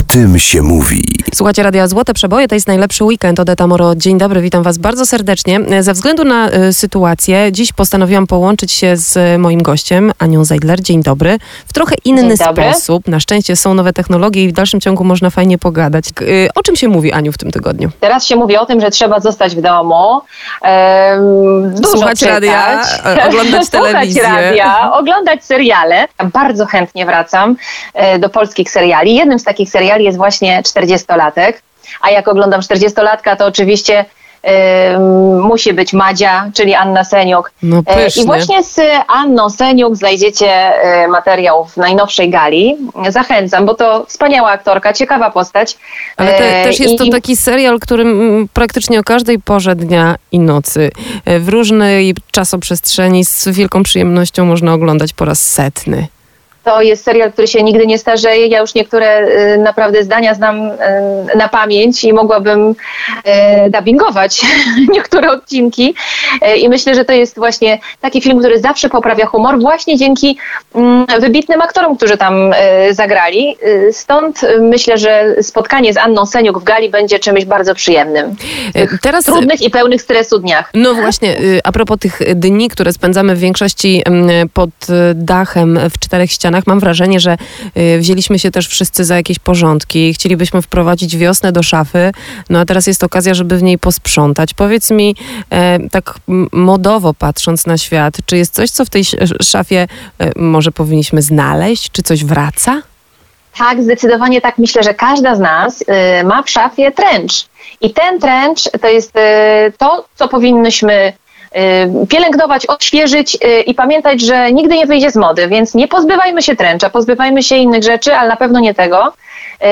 O tym się mówi. Słuchacie Radia Złote Przeboje, to jest najlepszy weekend. Odeta Moro, dzień dobry, witam was bardzo serdecznie. Ze względu na y, sytuację, dziś postanowiłam połączyć się z moim gościem, Anią Zeidler. Dzień dobry. W trochę inny sposób. Na szczęście są nowe technologie i w dalszym ciągu można fajnie pogadać. Y, o czym się mówi, Aniu, w tym tygodniu? Teraz się mówi o tym, że trzeba zostać w domu, em, dużo Słuchać czytać, radia, e, oglądać telewizję. Słuchać radia, oglądać seriale. Bardzo chętnie wracam e, do polskich seriali. Jednym z takich seriali jest właśnie 40-latek, a jak oglądam 40-latka, to oczywiście em, musi być Madzia, czyli Anna Seniuk. No E. I właśnie z Anną Seniuk znajdziecie e, materiał w najnowszej gali. Zachęcam, bo to wspaniała aktorka, ciekawa postać. Ale te, E, też jest to i- taki serial, którym mm, praktycznie o każdej porze dnia i nocy, w różnej czasoprzestrzeni z wielką przyjemnością można oglądać po raz setny. To jest serial, który się nigdy nie starzeje. Ja już niektóre y, naprawdę zdania znam y, na pamięć i mogłabym y, dubbingować niektóre odcinki. I myślę, że to jest właśnie taki film, który zawsze poprawia humor, właśnie dzięki mm, wybitnym aktorom, którzy tam zagrali. Stąd myślę, że spotkanie z Anną Seniuk w gali będzie czymś bardzo przyjemnym. Teraz Trudnych i pełnych stresu dniach. No właśnie, a propos tych dni, które spędzamy w większości mm, pod dachem w czterech ścianach, mam wrażenie, że y, wzięliśmy się też wszyscy za jakieś porządki. Chcielibyśmy wprowadzić wiosnę do szafy, no a teraz jest okazja, żeby w niej posprzątać. Powiedz mi, e, tak modowo patrząc na świat, czy jest coś, co w tej sz- szafie e, może powinniśmy znaleźć? Czy coś wraca? Tak, zdecydowanie tak. Myślę, że każda z nas y, ma w szafie trench. I ten trench to jest y, to, co powinnyśmy pielęgnować, odświeżyć y, i pamiętać, że nigdy nie wyjdzie z mody, więc nie pozbywajmy się trencha, pozbywajmy się innych rzeczy, ale na pewno nie tego.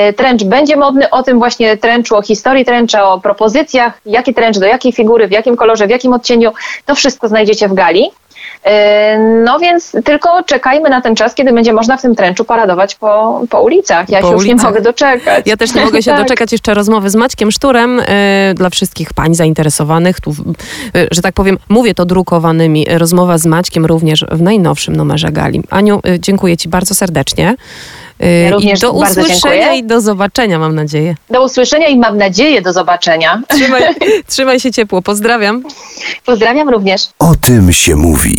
Y, Trench będzie modny, o tym właśnie trenchu, o historii trencha, o propozycjach, jaki trench, do jakiej figury, w jakim kolorze, w jakim odcieniu, to wszystko znajdziecie w gali. Y, No więc tylko czekajmy na ten czas, kiedy będzie można w tym tręczu paradować po, po ulicach. Ja Po się już nie ulicach. mogę doczekać. Ja też nie mogę się Tak. doczekać jeszcze rozmowy z Maćkiem Szturem. e, dla wszystkich pań zainteresowanych, tu, e, że tak powiem, mówię to drukowanymi. Rozmowa z Maćkiem również w najnowszym numerze Gali. Aniu, e, dziękuję Ci bardzo serdecznie. Ja I również do usłyszenia i do zobaczenia, mam nadzieję. Do usłyszenia i mam nadzieję do zobaczenia. Trzymaj, trzymaj się ciepło. Pozdrawiam. Pozdrawiam również. O tym się mówi.